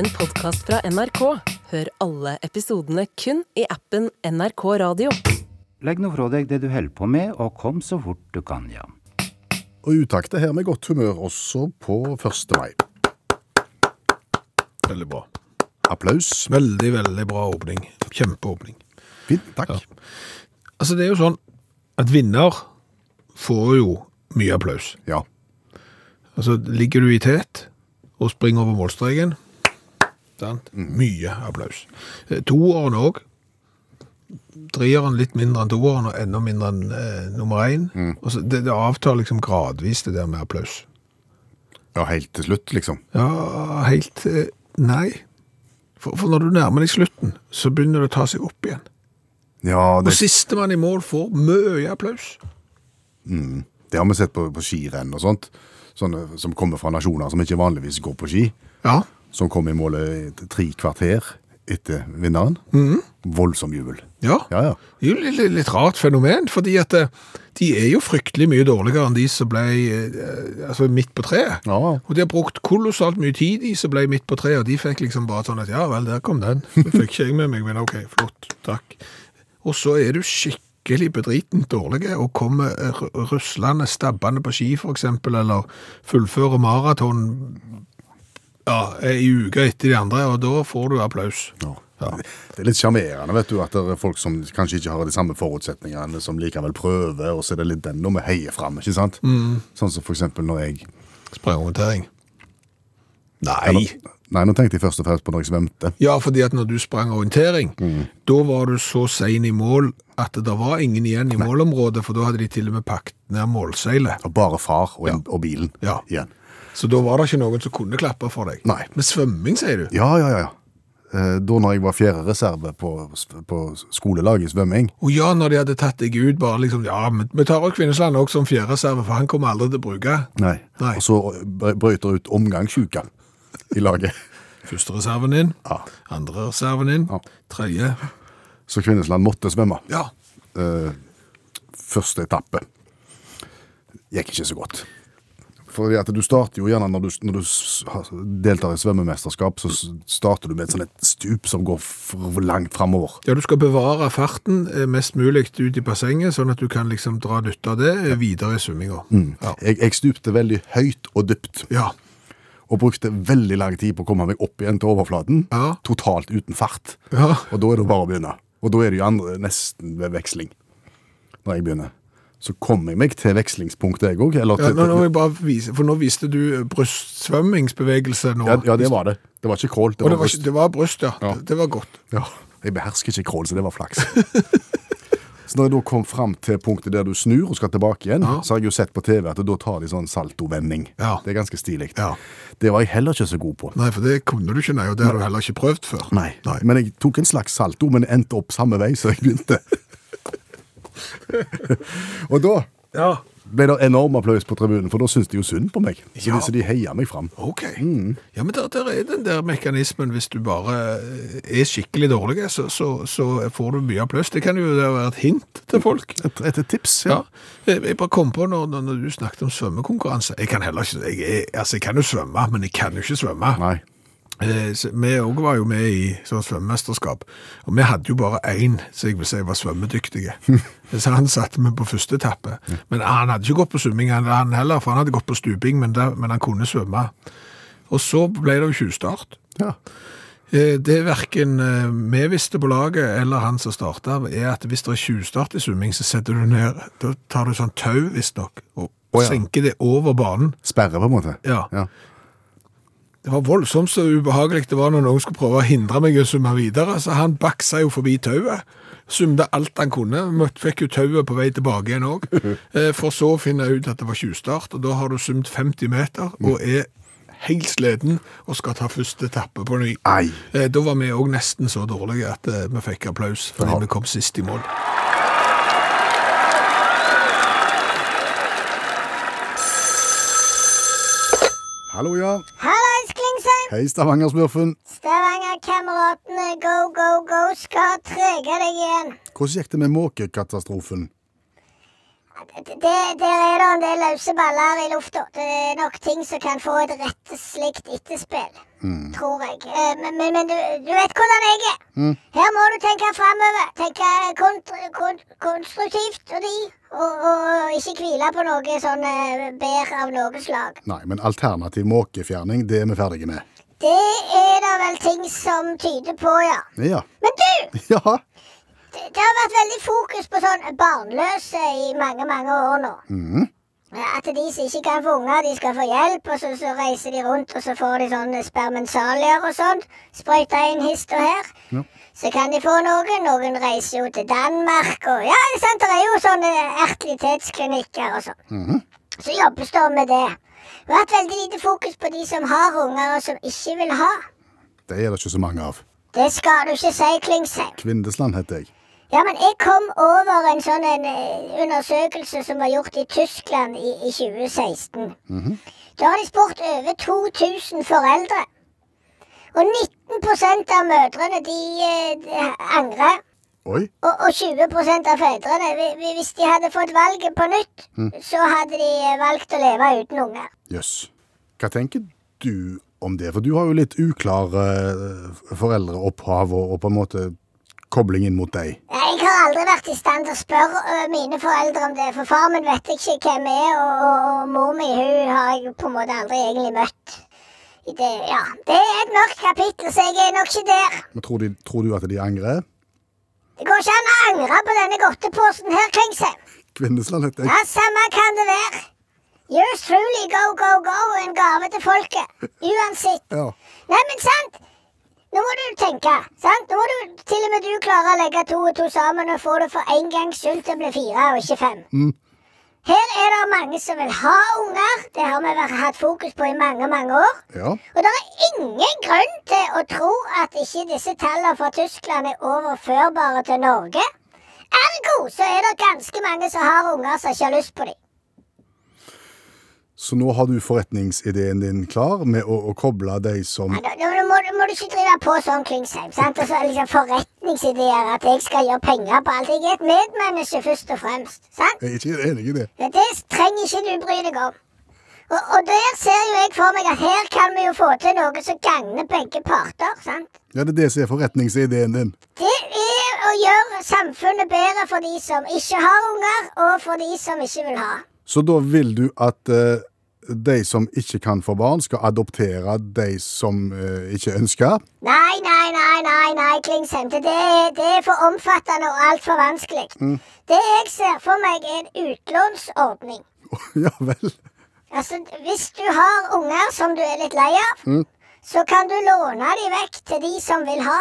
en podkast fra NRK. Hør alle episodene kun i appen NRK Radio. Legg nå fra deg det du holder på med, og kom så fort du kan, ja. Og utakt er her med godt humør også på 1. mai. Veldig bra. Applaus. Veldig, veldig bra åpning. Kjempeåpning. Fint, takk. Altså, det er jo sånn at vinner får jo mye applaus. Ja. Altså, ligger du i tet og springer over målstreken, sant? mye applaus. Eh, Toeren òg. Treeren litt mindre enn toeren, og enda mindre enn eh, nummer én. Og så det, det avtar liksom gradvis, det der med applaus. ja, helt til slutt, liksom. Ja, helt eh, Nei. For, for når du nærmer deg slutten, så begynner det å ta seg opp igjen. Ja, Og det, sistemann i mål får mye applaus. det har vi sett på, på skirenn og sånt. Sånne som kommer fra nasjoner som ikke vanligvis går på ski. Ja. Som kom i målet tre kvarter etter vinneren. Voldsom jubel. Ja. Ja, ja. Det er jo litt, rart fenomen, fordi at eh, de er jo fryktelig mye dårligere enn de som ble eh, altså midt på treet. Ja, Og de har brukt kolossalt mye tid, de som ble midt på treet, og de fikk liksom bare sånn at ja vel, der kom den. Det fikk ikke jeg med meg, men ok, flott, takk. Og så er du skikkelig bedritent dårlig og kommer eh, ru- ruslende, stabbende på ski eksempel, eller fullfører maraton ja, i uka etter de andre, og da får du applaus. Ja. Ja. Det er litt sjarmerende, vet du, at det er folk som kanskje ikke har de samme forutsetningene, som likevel prøver, og så er det litt den vi heier fram, ikke sant? Sånn som for eksempel når jeg Sprangorientering. Nei. Eller- Nei, nå tenkte jeg først og fremst på når jeg svømte. Ja, fordi at når du sprang orientering, da var du så sein i mål at det var ingen igjen i målområdet, for da hadde de til og med pakket ned målseilet. Og bare far og, Ja. og bilen Ja. igjen. Så da var det ikke noen som kunne klappe for deg. Nei. Med svømming, sier du? Ja, ja, ja. Eh, Da når jeg var fjerde reserve på, på skolelaget i svømming, Og ja, når de hadde tatt deg ut, bare liksom, ja, vi tar også Kvinnesland også som fjerde reserve, for han kommer aldri til å bruke. nei. Nei. og så br- brøt det ut omgangssjuka i laget. Første reserven inn, Ja. andre reserven inn, Ja. tredje. Så Kvinnesland måtte svømme. Ja, Eh, Første etappe gikk ikke så godt. Fordi at du starter jo gjerne når du, når du deltar i svømmemesterskap, så starter du med et sånt et stup som går langt framover. ja, du skal bevare farten eh, mest mulig ut i bassenget, sånn at du kan liksom dra nytte av det eh, videre i svømminga. Ja. Jeg, jeg stupte veldig høyt og dypt, ja. og brukte veldig lang tid på å komme meg opp igjen til overflaten, Ja. totalt uten fart. Ja. Og da er det bare å begynne. Og da er det jo andre nesten ved veksling, når jeg begynner. Så kom jeg meg til vekslingspunktet, jeg òg. Ja, nå, nå jeg bare vise, for nå viste du brystsvømmingsbevegelse nå. ja, ja, det var det. Det var ikke crawl, det var det var, bryst. det var bryst, ja. Ja. Det, det var godt. Ja, jeg behersker ikke crawl, så det var flaks. så når jeg da kom fram til punktet der du snur og skal tilbake igjen, Ja. så har jeg jo sett på TV at da tar de sånn saltovending. Ja. Det er ganske stilig. Ja. Det var jeg heller ikke så god på. Nei, for det kunne du ikke, nei, og det har du heller ikke prøvd før. Nei. Men jeg tok en slags salto, men endte opp samme vei som jeg begynte. Og da Ja. ble det enorm applaus på tribunen, for da syntes de jo synd på meg. Så Ja. de, så de heia meg fram. Ok. Ja, men der, der er den der mekanismen, hvis du bare eh, er skikkelig dårlig, så, så, så får du mye applaus. Det kan jo være et hint til folk. Et, et, tips, Ja. ja. Jeg, jeg bare kom på når, når du snakket om svømmekonkurranse. Jeg kan heller ikke, jeg, jeg, altså jeg kan jo svømme, men jeg kan jo ikke svømme. Nei. Eh, Vi òg var jo med i sånn svømmemesterskap, og vi hadde jo bare én som jeg vil si var svømmedyktige. Så han satte meg på første etappe. Men han hadde ikke gått på svømming han, heller, for han hadde gått på stuping, men, da, men han kunne svømme. Og så ble det jo tjuvstart. Ja. Eh, Det verken eh, vi visste på laget eller han som starta, er at hvis det er tjuvstart i svømming, så setter du ned Da tar du sånn tau, visstnok, og oh, ja. senker det over banen. Sperre, på en måte. Ja. ja. Det var voldsomt så ubehagelig det var når noen skulle prøve å hindre meg i å summe videre, så han baksa jo forbi tauet. Sumte alt han kunne. Møtt, fikk jo tauet på vei tilbake igjen òg. For så å finne ut at det var tjuvstart, og da har du sumt 50 meter og er helt sliten og skal ta første etappe på ny. Ei. Eh, Da var vi òg nesten så dårlige at eh, vi fikk applaus fordi Ja. vi kom sist i mål. Hallo, ja. Klingsheim! Hei, Stavanger-smurfen. Stavanger-kameratene, go, go, go, skal trege deg igjen. Hvordan gikk det med måkekatastrofen? det, der er det en del løse baller i lufta. Det er nok ting som kan få et rett slikt etterspill, tror jeg. Eh, Men, men, men du, du vet hvordan jeg er. Her må du tenke framover. Tenke kont kon konstruktivt og de. Og, og ikke hvile på noe sånn eh, bær av noe slag. Nei, men alternativ måkefjerning, det er vi ferdige med. Det er det vel ting som tyder på, ja. Ja. Men du! Ja. Det, det har vært veldig fokus på sånn barnløse i mange, mange år nå. Mm. At de som ikke kan få unger, de skal få hjelp, og så, så reiser de rundt, og så får de sånne spermensalier og sånt. Sprøyta inn hist og her. Ja. Så kan de få noen. Noen reiser jo til Danmark, og ja, det er sant, det er jo sånne ertelitetsklinikker og sånn. Så jobbes det med det. Det har hatt veldig lite fokus på de som har unger, og som ikke vil ha. Det er det ikke så mange av. Det skal du ikke si, Klingsheim. Kvindesland heter jeg. Ja, men jeg kom over en sånn en, eh, undersøkelse som var gjort i Tyskland i, i 2016. Da har de spurt over 2000 foreldre. Og 19% av mødrene de, eh, de angrer. Oi. Og, og 20 av fedrene, hvi- hvi- hvis de hadde fått valget på nytt, så hadde de eh, valgt å leve uten unger. Jøss. Hva tenker du om det? For du har jo litt uklar eh, foreldreopphav og, og på en måte kobling inn mot deg. Jeg har aldri vært i stand til å spørre mine foreldre om det, for far min vet jeg ikke hvem er, og, og, og mor mi hun har jeg på en måte aldri egentlig møtt. Det, ja, det er et mørkt kapittel, så jeg er nok ikke der. Men tror, de, tror du at de angrer? Det går ikke an å angre på denne godteposen her, Klingsheim. Kvinnesland heter jeg. Ja, samme kan det være. Yours truly, go, go, go, en gave til folket. Uansett. Ja. Nei, men sant? Nå må du tenke. sant? Nå må du til og med du klare å legge to og to sammen og få det for en gangs skyld til å bli fire og ikke fem. Her er det mange som vil ha unger. Det har vi hatt fokus på i mange, mange år. ja. Og det er ingen grunn til å tro at ikke disse tallene fra Tyskland er overførbare til Norge. Ergo så er det ganske mange som har unger som ikke har lyst på dem. Så nå har du forretningsideen din klar med å, å koble de som Ja, da, da må, må du ikke drive på sånn, Klingsheim. sant? Og så liksom Forretningsideer, at jeg skal gjøre penger på alt. Jeg er et medmenneske først og fremst. sant? Jeg er ikke enig i det. Men Det trenger ikke du bry deg om. Og, og der ser jo jeg for meg at her kan vi jo få til noe som gagner begge parter. sant? Ja, det er det som er forretningsideen din. Det er å gjøre samfunnet bedre for de som ikke har unger, og for de som ikke vil ha. Så da vil du at eh, de som ikke kan få barn, skal adoptere de som eh, ikke ønsker? Nei, nei, nei, nei, nei, Klingsheim. Det, det, er- for omfattende og altfor vanskelig. Det jeg ser for meg, er en utlånsordning. ja vel. Altså, Hvis du har unger som du er litt lei av, så kan du låne de vekk til de som vil ha.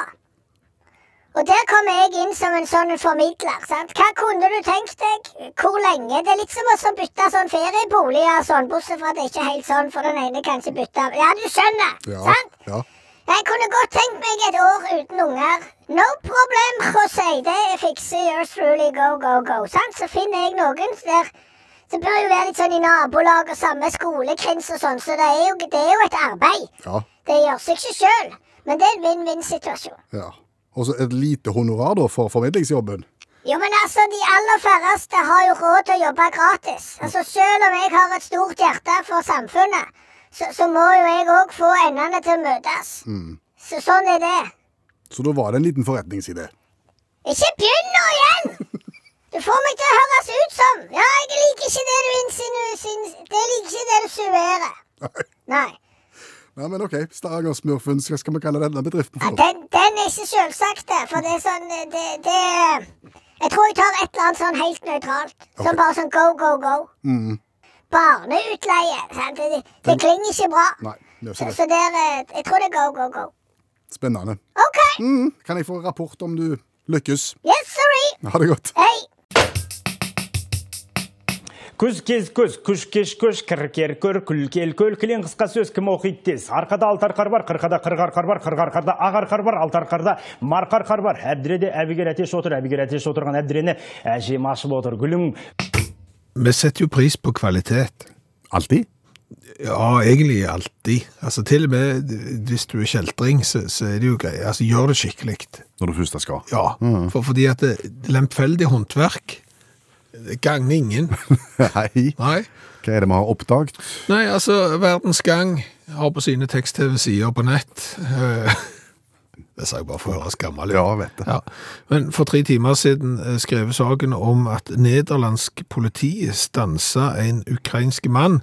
Og der kommer jeg inn som en sånn formidler. sant? Hva kunne du tenkt deg? Hvor lenge? Det er litt som å bytte sånn ferieboliger, sånn, bortsett fra at det ikke er helt sånn, for den ene kan ikke bytte Ja, du skjønner, Ja. sant? ja. Jeg kunne godt tenkt meg et år uten unger. No problem, José. Det fikser yours truly, go, go, go. Sant? Så finner jeg noen der Det bør jo være litt sånn i nabolag og samme skolekrins og sånn, så det er jo, det er jo et arbeid. Ja. Det gjør seg ikke sjøl, men det er en vinn-vinn-situasjon. ja. Og så et lite honorar da for formidlingsjobben. Jo, men altså, de aller færreste har jo råd til å jobbe gratis. Altså, Selv om jeg har et stort hjerte for samfunnet, så, så må jo jeg òg få endene til å møtes. Så sånn er det. Så da var det en liten forretningsidé. Ikke begynn nå igjen! Du får meg til å høres ut som Ja, jeg liker ikke det du insinuerer Det liker ikke det du suerer. Nei. Nei, men ok, Stavanger-smurfen, hva skal vi kalle denne bedriften Ja, for? den, den er ikke selvsagt. For det er sånn det, det Jeg tror jeg tar et eller annet sånn helt nøytralt. Som bare sånn go, go, go. Barneutleie. Sant? Det, det, klinger ikke bra. Nei, det ikke det. Så der eh, Jeg tror det er go, go, go. Spennende. OK. Mm, kan jeg få rapport om du lykkes? Yes, sorry. Ha det godt. Hei Күз кез көз, күш кеш көш, кір кер көр, күл кел көл, кілең қысқа сөз кім оқиды тез. Арқада алты арқар бар, қырқада қырық арқар бар, қырық арқарда ақ арқар бар, алты арқарда марқа арқар бар. Әбдіреде әбігер әтеш отыр, әбігер әтеш отырған әбдірені әжем ашып отыр. Гүлім Vi setter jo pris på kvalitet. Alltid? Ja, egentlig alltid. Altså Til og med hvis du er kjeltring, så, så er det jo greit. Altså, gjør det skikkelig. Når du først skal. Ja, for, fordi at det, lemfeldig håndverk det gagner ingen. Nei. Nei. Hva er det vi har oppdaget? Nei, altså, Verdens Gang har på sine tekst-TV-sider på nett eh, Det sa jeg bare for å høres gammel ut. Ja, vet det. Ja. Men for tre timer siden eh, skrev saken om at nederlandsk politi stansa en ukrainsk mann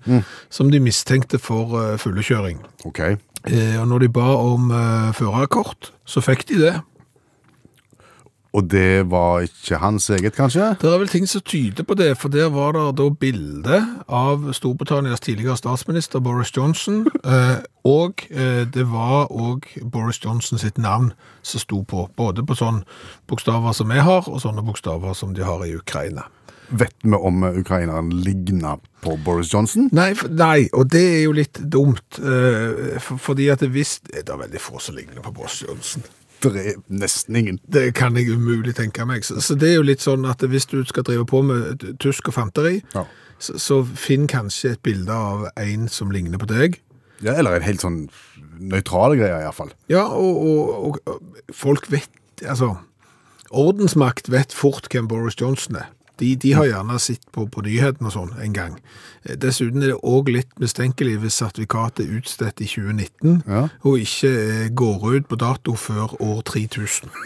som de mistenkte for eh, fullekjøring. Ok. Eh, og når de ba om førerkort, så fikk de det. Og det var ikke hans eget, kanskje? Det er vel ting som tyder på det, for der var det da bilde av Storbritannias tidligere statsminister Boris Johnson, eh, og eh, det var òg Boris Johnson sitt navn som sto på, både på sånne bokstaver som vi har, og sånne bokstaver som de har i Ukraina. Vet vi om ukraineren ligner på Boris Johnson? Nei, nei, og det er jo litt dumt, eh, fordi at hvis Det er veldig få som ligner på Boris Johnson. Det er nesten ingen. Det kan jeg umulig tenke meg. Så, så det er jo litt sånn at hvis du skal drive på med tysk og fanteri, Ja. så, så finn kanskje et bilde av en som ligner på deg. Ja, eller en helt sånn nøytral greie, iallfall. Ja, og, og, og folk vet Altså, ordensmakt vet fort hvem Boris Johnson er. De, de har gjerne sett på, på nyhetene og sånn en gang. Eh, Dessuten er det òg litt mistenkelig hvis sertifikatet er utstedt i 2019, Ja. og ikke eh, går ut på dato før år 3000.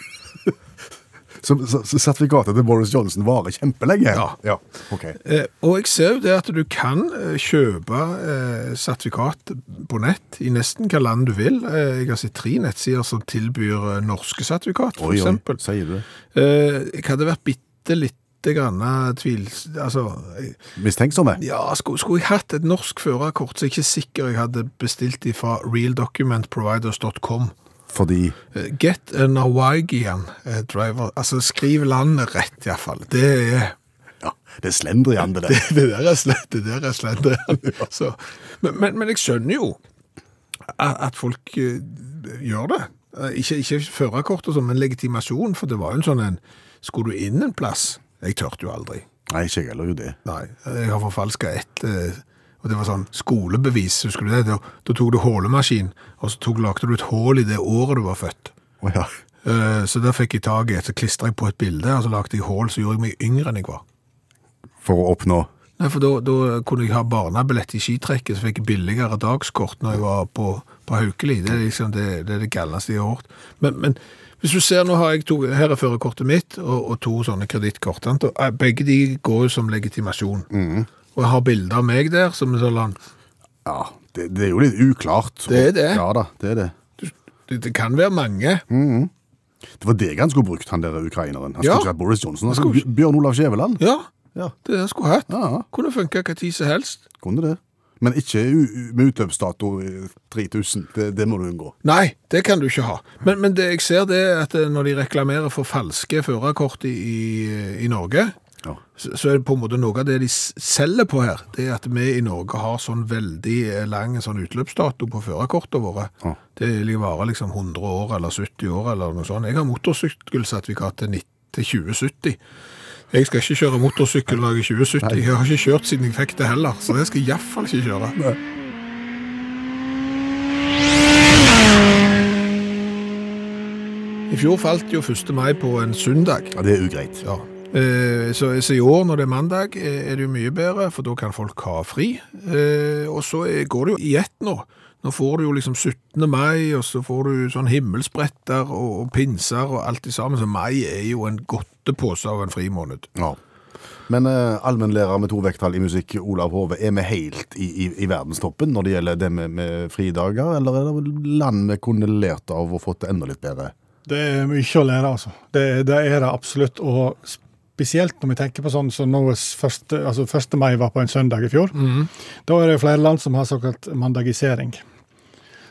Så, så, så sertifikatet til Boris Johnson varer kjempelenge? Ja. ja. Ok. Eh, og jeg ser jo det at du kan eh, kjøpe eh, sertifikat på nett i nesten hva land du vil. Eh, jeg har sett tre nettsider som tilbyr norske sertifikat, eksempel. sier du det? Eh, jeg hadde vært bitte litt grann tvil... Altså, jeg- Mistenksomme? ja, skulle, skulle jeg hatt et norsk førerkort, så er jeg ikke sikker jeg hadde bestilt de fra realdocumentproviders.com. Fordi Eh, Get a Norwegian eh, driver. Altså, skriv landet rett, iallfall. Det er Ja, det er slendrian, det der. det, det der er det der er slendrian. Så, men, men, men jeg skjønner jo at, folk eh, gjør det. Eh, Ikke, ikke førerkort og sånn, men legitimasjon, for det var jo en sånn en Skulle du inn en plass? Jeg tørte jo aldri. Nei, ikke jeg heller jo det. Nei, jeg har forfalska ett, eh, og det var sånn skolebevis, husker du det? Da, da tok du hålemaskin, og så tok, lagde du et hull i det året du var født. Oh, ja. Eh, Så der fikk jeg tak i et, så klistra jeg på et bilde, og så lagde jeg hull, så gjorde jeg meg yngre enn jeg var. For å oppnå Nei, for da, da kunne jeg ha barnebillett i skitrekket, så fikk jeg billigere dagskort når jeg var på, på Haukeli. Det er liksom det, det, er det galneste jeg har hørt. Men, men hvis du ser, nå har jeg to, her er førerkortet mitt, og, og to sånne kredittkort. eh, Begge de går jo som legitimasjon. Og jeg har bilder av meg der, som er sånn, Ja, det, det er jo litt uklart. Det er det. Ja da, det er det. det, det kan være mange. Det var deg han skulle brukt, han der ukraineren. Han Ja. skulle ikke hatt Boris Johnson, han skulle Bjørn Olav Skjæveland. Ja, Ja, det han skulle hatt. Ja. Kunne funka hva tid som helst. kunne det. Men ikke med utløpsdato 3000. Det, det må du unngå. Nei, det kan du ikke ha. Men, men det jeg ser det er at eh, når de reklamerer for falske førerkort i, i, i Norge, Ja. så, så er det på en måte noe av det de selger på her, det er at vi i Norge har sånn veldig lang sånn utløpsdato på førerkortene våre. Ja. Det varer liksom 100 år eller 70 år eller noe sånt. Jeg har motorsykkelsertifikat til 2070. Jeg skal ikke kjøre motorsykkel når jeg er 2070. Jeg har ikke kjørt siden jeg fikk det heller, så det skal jeg iallfall ikke kjøre. I fjor falt jo 1. mai på en søndag. Ja, det er ugreit. Ja. Eh, Så, så i år, når det er mandag, er det jo mye bedre, for da kan folk ha fri. Eh, Og så går det jo i ett nå. Nå får du jo liksom 17. mai, og så får du sånn himmelspretter og, og pinser og alt i sammen. Så mai er jo en godtepose av en frimåned. Ja. Men eh, allmennlærer med to vekttall i musikk, Olav Hove, er vi helt i, i, i verdenstoppen når det gjelder det med, med fridager, eller er det land vi kunne lært av og fått det enda litt bedre? Det er mye å lære, altså. Det, det er det absolutt. Og spesielt når vi tenker på sånn som nå første, altså 1. mai var på en søndag i fjor. Da er det flere land som har såkalt mandagisering.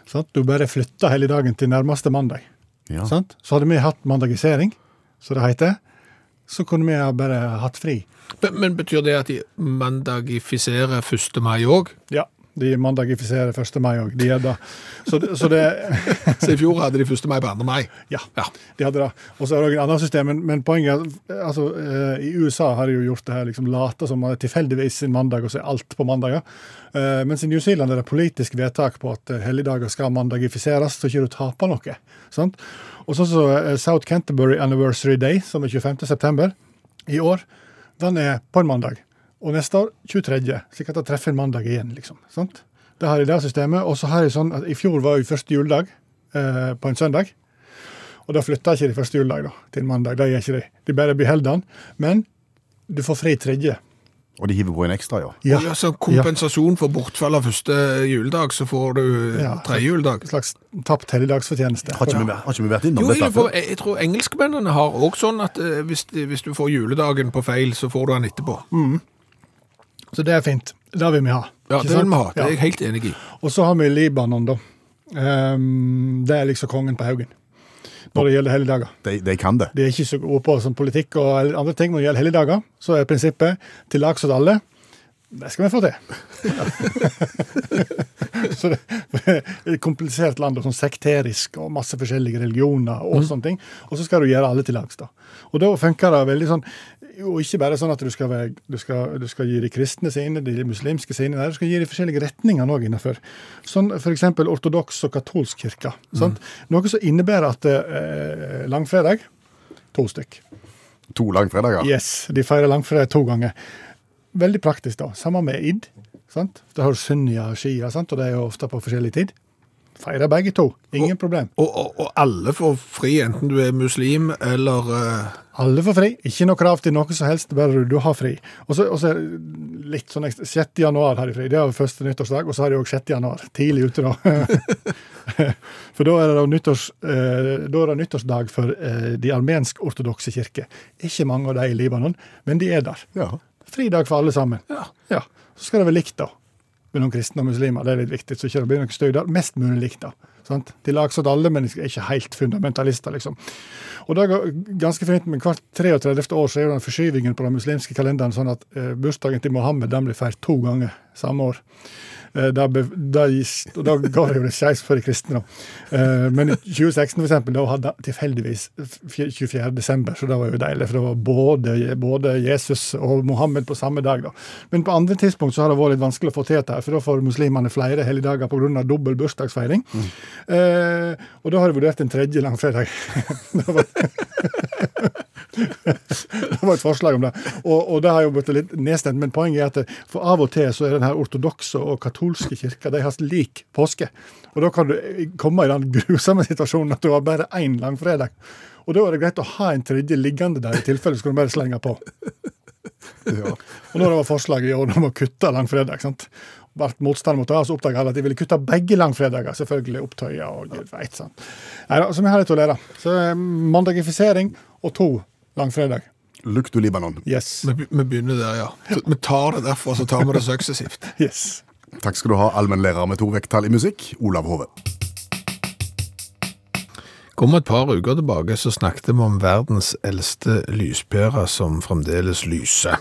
Sånn? Du bare flytter hele dagen til nærmeste mandag. Ja. Sånn? Så hadde vi hatt mandagisering, som det heter, så kunne vi ha bare hatt fri. Men, men betyr det at de mandagifiserer 1. mai òg? Ja, de mandagifiserer 1. mai òg. De er da. Så, så det Så i fjor hadde de 1. mai på 2. mai. Ja, Ja. de hadde det. Og så er det et annet system, men, men poenget er altså, eh, i USA har de jo gjort det her, liksom late som at er tilfeldigvis en mandag, og så er alt på mandager. Eh, mens i New Zealand er det politisk vedtak på at eh, helligdager skal mandagifiseres, så ikke du taper noe. Sant? Og sånn som eh, South Canterbury Anniversary Day, som er 25. september i år, den er på en mandag. Og neste år 23., slik at det treffer en mandag igjen. liksom. sant? Det har jeg det systemet. Og så har jeg sånn at i fjor var jo første juledag eh, på en søndag. Og da flytta ikke de første juledag da, til en mandag. Det gjør ikke de. De bare beholder den. Men du får fri tredje. Og de hiver på en ekstra, ja. Ja. Ja, så kompensasjon for bortfall av første juledag, så får du Ja. tredje juledag. En slags tapt helligdagsfortjeneste. Har ikke, vi, har ikke vi vært innom Jo, dette Jo, jeg, jeg tror engelskmennene har òg sånn at eh, hvis, hvis du får juledagen på feil, så får du den etterpå. Så det er fint. Det vil vi ha. Ja, det vil vi ha. Det er jeg helt enig i. Og så har vi Libanon, da. Um, det er liksom kongen på haugen når det gjelder helligdager. De, de kan det. De er ikke så gode på som politikk og andre ting. Når det gjelder helligdager, så er prinsippet til lags hos alle. Det skal vi få til. så det er et komplisert land, og sånn sekterisk, og masse forskjellige religioner og sånne ting. Og så skal du gjøre alle til lags, da. Og da funker det veldig sånn Og ikke bare sånn at du skal, være, du skal, du skal gi de kristne sine, de muslimske sine, nei, du skal gi de forskjellige retningene òg innenfor. Sånn f.eks. ortodoks og katolsk kirke. sant? Noe som innebærer at eh, langfredag to stykk. To langfredager. Yes, de feirer langfredag to ganger. Veldig praktisk, da. Samme med id. sant? Det har du sunnia og shia, sant? og det er jo ofte på forskjellig tid. Feirer begge to. Ingen problem. Og, og, og alle får fri, enten du er muslim eller uh... Alle får fri. Ikke noe krav til noe som helst, bare du har fri. Og så litt sånn ekstra- 6. januar har de fri. Det er første nyttårsdag, og så har de òg 6. januar. Tidlig ute, da. for da er det, nyttårs, eh, da er det nyttårsdag for eh, de armensk-ortodokse kirker. Ikke mange av de i Libanon, men de er der. Ja. Fridag for alle sammen. Ja. Ja, Så skal det være likt, da. Mellom kristne og muslimer. Det er litt viktig, så ikke det blir noe støy der. Mest mulig likt, da. Sant? De lager sånn alle, men de er ikke helt fundamentalister, liksom. Og det går ganske fint, men hvert 33. år så er jo den forskyvingen på den muslimske kalenderen sånn at eh, bursdagen til Mohammed den blir feiret to ganger samme år. Eh, da, da, da går det jo litt skeis for de kristne, da. Eh, men i 2016 for eksempel, da hadde tilfeldigvis 24. desember, så det var jo deilig. For det var både, både Jesus og Mohammed på samme dag, da. Men på andre tidspunkt så har det vært litt vanskelig å få til dette, for da får muslimene flere helligdager pga. dobbel bursdagsfeiring. Eh, og da har jeg vurdert en tredje langfredag. det var et forslag om det. Og, og det har jo blitt litt nedstemt, men poenget er at det, for av og til så er den her ortodokse og katolske kirka de har lik påske. Og da kan du komme i den grusomme situasjonen at du har bare én langfredag. Og da er det greit å ha en tredje liggende der, i tilfelle skal du bare slenge på. Ja. Og når det var forslaget i år om å kutte langfredag, sant? ble motstand mot det, så oppdaga alle at de ville kutte begge langfredager. Selvfølgelig Opptøya og gud veit. sant? Neida, så vi har litt å lære. Så eh, mandagifisering og to langfredag. Look to Libanon. Yes. vi, vi begynner der, ja. Vi tar det derfor, så tar vi det suksessivt. yes. Takk skal du ha, allmennlærer med to vekttall i musikk, Olav Hove. Kom et par uker tilbake, så snakket vi om verdens eldste lyspære som fremdeles lyser.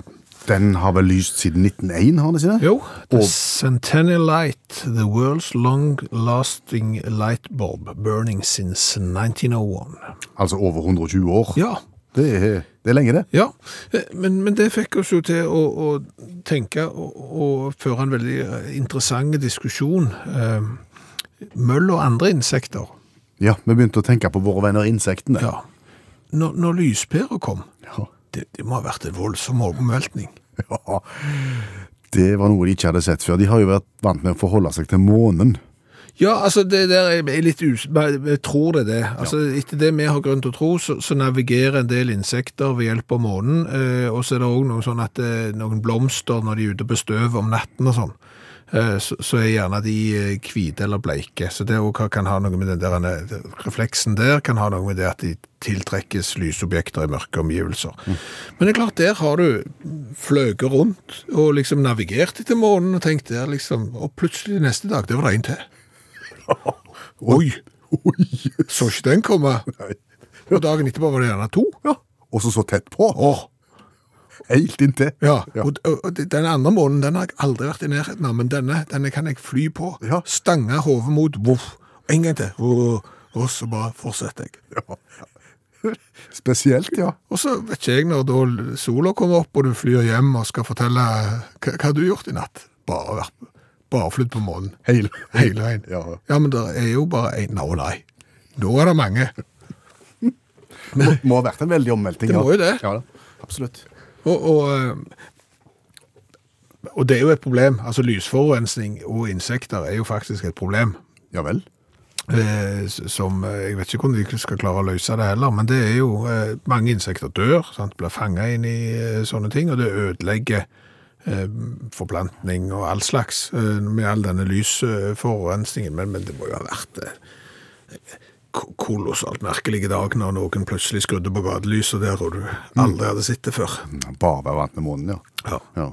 Den har vel lyst siden 1901, har den ikke det? Jo, The Og- Centennial Light, the world's long-lasting light bulb, burning since 1901. Altså over 120 år. Ja, Det er, det er lenge, det. ja. Eh, Men, men det fikk oss jo til å, å tenke og, og føre en veldig eh, interessant diskusjon. Eh, Møll og andre insekter. Ja, vi begynte å tenke på våre venner insektene. Ja. Når, når lyspæra kom, Ja. det, det må ha vært en voldsom omveltning. Ja, det var noe de ikke hadde sett før. De har jo vært vant med å forholde seg til månen. Ja, altså det der er litt us... Jeg tror det er det. Altså Etter det vi har grunn til å tro, så, så navigerer en del insekter ved hjelp av månen. Eh, og så er det òg noe sånn at eh, noen blomster når de er ute på støv om natten og sånn. Eh, så, så er gjerne de eh, hvite eller bleike. Så det kan ha noe med den der eh, refleksen der, kan ha noe med det at de tiltrekkes lysobjekter i mørke omgivelser. Men det er klart, der har du fløket rundt og liksom navigert etter månen og tenkt der liksom Og plutselig neste dag, det var det en til. Oi! Så ikke den komme. Og dagen etterpå var det gjerne to. Ja. Og så så tett på. Åh, Helt inntil. ja. Ja. Og, og, den andre månen den har jeg aldri vært i nærheten av, men denne, denne kan jeg fly på. Ja. Stange hodet mot, voff. En gang til. Voff. Og så bare fortsetter jeg. Ja. Spesielt, ja. Og så vet ikke jeg når da sola kommer opp, og du flyr hjem og skal fortelle hva, hva du har gjort i natt. Bare vært bare flydd på månen. Hele, Hele veien. Ja. Ja, men det er jo bare én Nå, nei. Nå er det mange. Må, må ha vært en veldig omvelting. Det må jo det. Ja, absolutt. Og, og, eh, og det er jo et problem. Altså lysforurensning og insekter er jo faktisk et problem. Ja vel? Eh, som eh, Jeg vet ikke hvordan de skal klare å løse det heller, men det er jo eh, Mange insekter dør, sant? blir fanga inn i eh, sånne ting, og det ødelegger forplantning og all slags eh, med all denne lysforurensningen. Men, men det må jo ha vært eh, ko- kolossalt merkelige dag når noen plutselig skrudde på gatelyset der og du aldri hadde sett det før. Bare være vant med månen, ja. Ja. ja.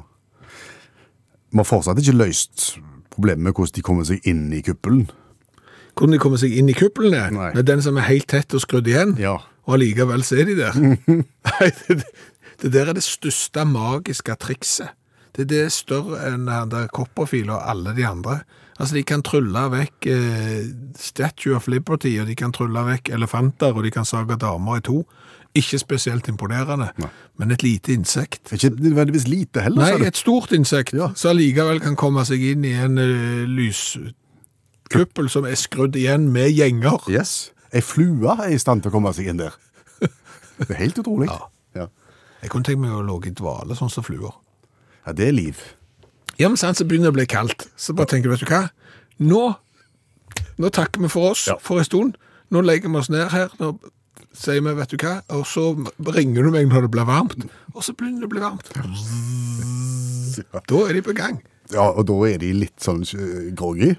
Vi har fortsatt ikke løst problemet med hvordan de kommer seg inn i kuppelen. Hvordan de kommer seg inn i kuppelen? Nei. med den som er helt tett og skrudd igjen. Ja. Og allikevel så er de der. Nei, det, det der er det største magiske trikset. Det, det er større enn han der Copperfield og alle de andre. Altså, de kan trylle vekk eh, Statue of Liberty, og de kan trylle vekk elefanter, og de kan sage damer i to. Ikke spesielt imponerende, men et lite insekt. Ikke nødvendigvis lite heller, Nei, et stort insekt, Ja. som allikevel kan komme seg inn i en uh, lyskuppel som er skrudd igjen med gjenger. Yes. Ei flue er i stand til å komme seg inn der. Det er helt utrolig. Ja. Ja. Jeg kunne tenkt meg å låge i dvale, sånn som fluer. Ja, det er liv. Ja, men sant, så begynner det å bli kaldt. Så bare tenker du, vet du hva? Nå, nå takker vi for oss Ja. for en stund. Nå legger vi oss ned her. Nå sier vi, vet du hva? Og så ringer du meg når det blir varmt. Og så begynner det å bli varmt. Da er de på gang. Ja, og da er de litt sånn eh, groggy.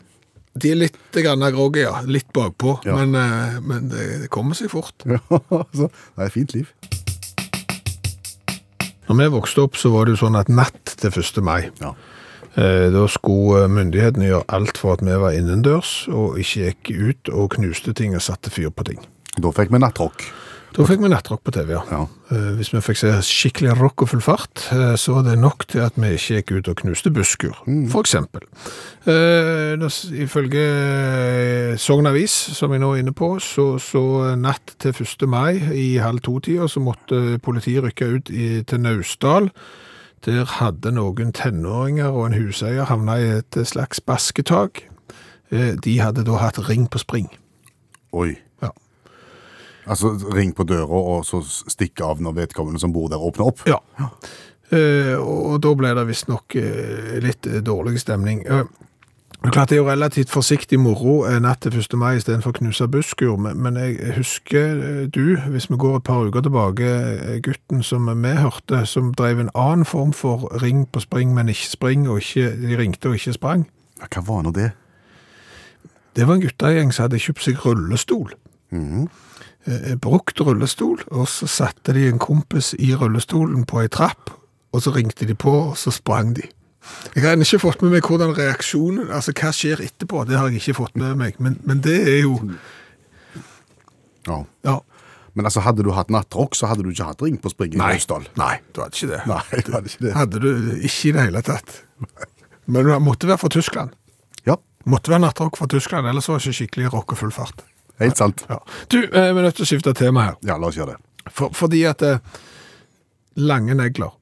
De er litt grann groggy, ja. Litt bakpå. Ja. Men, eh, men det, det kommer seg fort. Ja, altså, det er et fint liv. Når vi vokste opp, så var det jo sånn at natt til 1. mai, Ja. eh, da skulle myndighetene gjøre alt for at vi var innendørs, og ikke gikk ut og knuste ting og satte fyr på ting. Da fikk vi nattrock. Da fikk vi nattrock på TV, ja. Ja. Eh, Hvis vi fikk se skikkelig rock og full fart, eh, så var det nok til at vi ikke gikk ut og knuste busker, for eksempel. Eh, Ifølge eh, Sogn Avis, som jeg nå er inne på, så, så natt til 1. mai i halv to-tida, så måtte politiet rykke ut i, til Naustdal. Der hadde noen tenåringer og en huseier havna i et slags basketak. Eh, De hadde da hatt ring på spring. Oi. Altså ring på døra, og så stikke av når vedkommende som bor der, åpner opp. Ja. Uh, og, da ble det visstnok uh, litt eh, dårlig stemning. Uh, klart det er jo relativt forsiktig moro natt til 1. mai istedenfor å knuse busskur, men, men jeg husker du, hvis vi går et par uker tilbake, gutten som vi hørte, som drev en annen form for ring på spring, men ikke spring, og ikke, de ringte og ikke sprang. Ja, Hva var nå det? Det var en guttegjeng som hadde kjøpt seg rullestol. Mhm. Eh, Brukt rullestol, og så satte de en kompis i rullestolen på ei trapp, og så ringte de på, og så sprang de. Jeg har ennå ikke fått med meg hvordan reaksjonen, altså hva skjer etterpå, det har jeg ikke fått med meg, men, men det er jo, Ja. ja, Men altså, hadde du hatt nattrock, så hadde du ikke hatt ring på springen i nei, nei, du hadde ikke det. Nei, du hadde ikke det. Hadde du ikke i det hele tatt. Men det måtte være fra Tyskland. Ja, Måtte være nattrock fra Tyskland, ellers var det ikke skikkelig rock og full fart. Helt sant. Ja. Du, eh, vi er nødt til å skifte tema her. Ja, la oss gjøre det. For, fordi at eh, lange negler,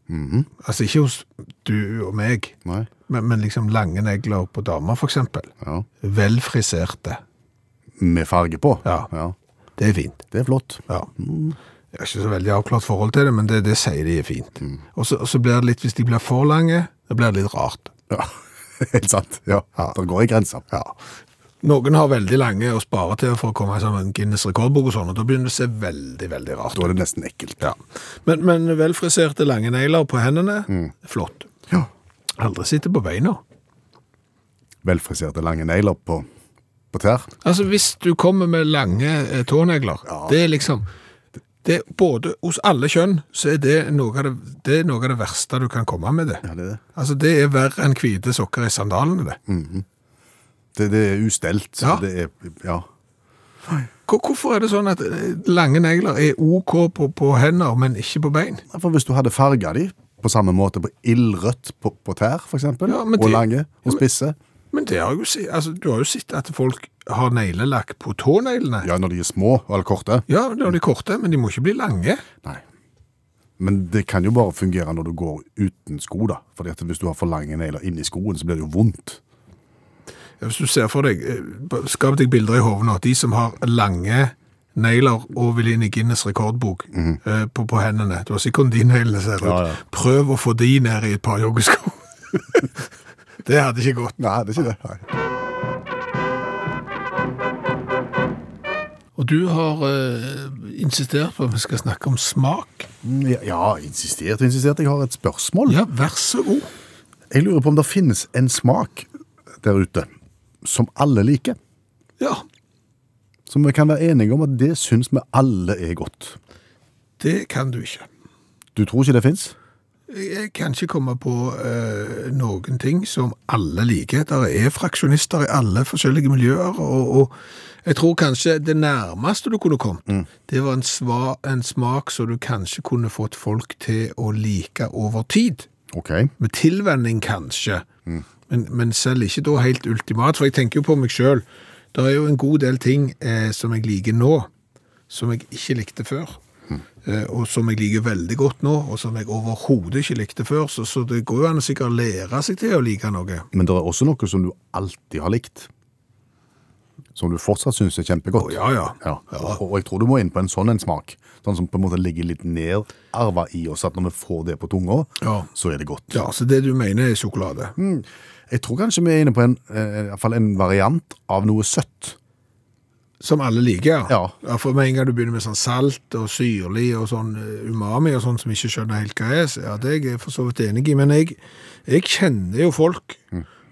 altså ikke hos du og meg, men, men liksom lange negler på damer eksempel, Ja. velfriserte, Med farge på? Ja. ja. det er fint. Det er flott. Ja. Jeg har ikke så veldig avklart forhold til det, men det, det sier de er fint. Så, og så blir det litt, hvis de blir for lange, det blir det litt rart. Ja, helt sant. Ja, Ja. det går i grenser. Ja. Noen har veldig lange å spare til for å komme i sånn Guinness rekordbok og sånn, og da begynner det å se veldig, veldig rart Da er det nesten ekkelt. Ja. Men, men velfriserte lange negler på hendene, flott. Ja. Aldri sitte på beina. Velfriserte lange negler på, på tær. Altså, hvis du kommer med lange tånegler ja. det er liksom det, Både hos alle kjønn så er det noe, av det, det noe av det verste du kan komme med det. Ja, det er det. Altså, det er verre enn hvite sokker i sandalene, det. Det, det er ustelt. Ja. Det er, ja. Hvorfor er det sånn at eh, lange negler er OK på, på hender, men ikke på bein? For hvis du hadde farga de på samme måte på ildrødt på, på tær, eksempel, Ja, og det- lange og spisse, Men det har jo, altså, du har jo sett at folk har neglelakk på tåneglene. ja, når de er små eller korte, Ja, når de er korte, men de må ikke bli lange. nei. Men det kan jo bare fungere når du går uten sko, da. Fordi at hvis du har for lange negler inni skoen, så blir det jo vondt. Hvis du ser for deg, eh, skap deg bilder i hodet nå, de som har lange negler og vil inn i Guinness rekordbok eh, på, på hendene. Du har sikkert neglene ser ut. Ja, ja. Prøv å få de ned i et par joggesko. det hadde ikke gått. Nei, det er ikke det. Nei. Og du har eh, insistert på at vi skal snakke om smak. Mm, Ja, ja, insistert og insistert. Jeg har et spørsmål. Ja, vær så god. Jeg lurer på om det finnes en smak der ute som alle liker. Ja, Som vi kan være enige om at det syns vi alle er godt. det kan du ikke. Du tror ikke det fins? Jeg kan ikke komme på uh, noen ting som alle liker. Der er fraksjonister i alle forskjellige miljøer, og, og jeg tror kanskje det nærmeste du kunne kommet, det var en, sva, en smak som du kanskje kunne fått folk til å like over tid. OK. Med tilvenning kanskje, men, men selv ikke da helt ultimat, for jeg tenker jo på meg selv. Det er jo en god del ting eh, som jeg liker nå, som jeg ikke likte før. Eh, og som jeg liker veldig godt nå, og som jeg overhodet ikke likte før. Så, så det går jo an å sikkert lære seg til å like noe. Men det er også noe som du alltid har likt. Som du fortsatt syns er kjempegodt. Oh, ja, ja. Ja. Og, og jeg tror du må inn på en sånn en smak. Sånn som på en måte ligger litt nedarva i oss, at når vi får det på tunga, Ja. så er det godt. Ja, så det du mener er sjokolade. Jeg tror kanskje vi er inne på en, eh, i hvert fall en variant av noe søtt. Som alle liker, Ja. For med en gang du begynner med sånn salt og syrlig og sånn eh, umami og sånn som ikke skjønner helt hva er, så ja, det er jeg for så vidt enig i. Men jeg, jeg kjenner jo folk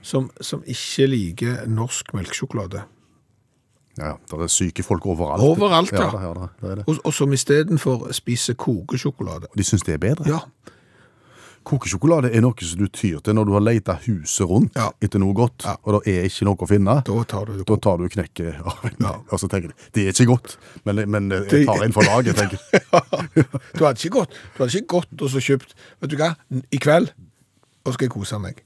som, som ikke liker norsk melkesjokolade. Ja, det er syke folk overalt. Overalt, ja. ja. det, ja, det det. Og, og som istedenfor spiser kokesjokolade. De syns det er bedre. Ja. Kokesjokolade er noe som du tyr til når du har leita huset rundt Ja. etter noe godt, Ja. og det er ikke noe å finne. Da tar du Da tar du knekket av en, og så tenker du det er ikke godt, men, men jeg tar en for laget, tenker jeg. Du hadde ikke gått, du hadde ikke gått og så kjøpt Vet du hva, i kveld og skal jeg kose meg.